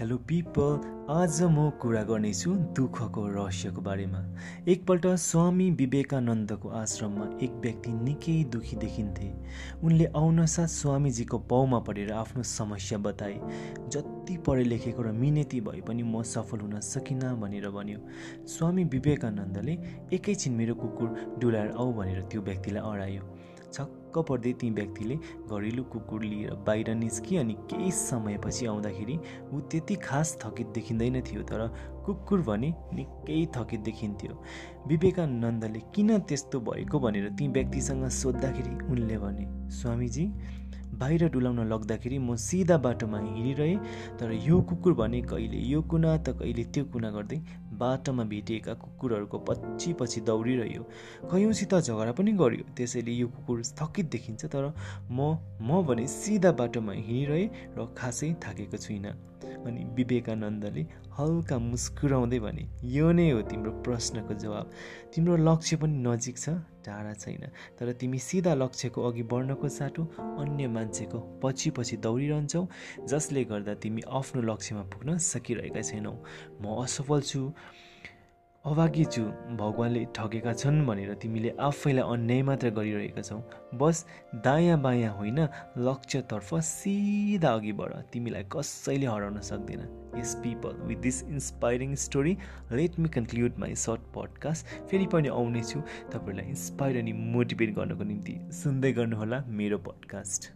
Hello people आज म कुरा गर्नेछु दुःखको रहस्यको बारेमा। एकपल्ट स्वामी विवेकानन्दको आश्रममा एक व्यक्ति निकै दुखी देखिन्थे। उनले आउनसाथ स्वामीजीको पाउमा परेर आफ्नो समस्या बताए। जति पढे लेखेको र मिनेती भए पनि म सफल हुन सकिनँ भनेर भन्यो। स्वामी विवेकानन्दले एकैछिन मेरो कुकुर डुलाएर आऊ भनेर त्यो व्यक्तिलाई अडायो। छक्क पर्दै ती व्यक्तिले घरेलु कुकुर लिएर बाहिर निस्किए अनि केही समयपछि आउँदाखेरि ऊ त्यति खास थकित देखिँदैन थियो तर कुकुर भने निकै थकित देखिन्थ्यो। विवेकानन्दले किन त्यस्तो भएको भनेर ती व्यक्तिसँग सोद्धाखेरि उनले भने स्वामीजी बाहिर डुलाउन लग्दाखेरि म सिधा बाटोमा हिँडिरहेँ तर यो कुकुर भने कहिले यो कुना त कहिले त्यो कुना गर्दै बाटोमा भेटिएका कुकुरहरूको पछि पछि दौडिरह्यो। कयौँसित झगडा पनि गर्यो। त्यसैले यो कुकुर थकित देखिन्छ तर म म भने सिधा बाटोमा हिँडिरहेँ र खासै थाकेको छुइनँ। अनि विवेकानन्दले हल्का मुस्कुराउँदै भने यो नै हो तिम्रो प्रश्नको जवाब। तिम्रो लक्ष्य पनि नजिक छ टाढा छैन। तर तिमी सिधा लक्ष्यको अघि बढ्नको साटो अन्य मान्छेको पछि पछि दौडिरहन्छौ जसले गर्दा तिमी आफ्नो लक्ष्यमा पुग्न सकिरहेका छैनौ। म असफल छु। अभागी छु भगवान्ले ठगेका छन् भनेर तिमीले आफैलाई अन्याय मात्र गरिरहेका छौ। बस दायाँ बायाँ होइन लक्ष्यतर्फ सिधा अघि बढ। तिमीलाई कसैले हराउन सक्दैन। यस people with this inspiring story let me conclude my short podcast फेरि पनि आउनेछु। तपाईँहरूलाई इन्सपायर अनि मोटिभेट गर्नको निम्ति सुन्दै गर्नुहोला मेरो पडकास्ट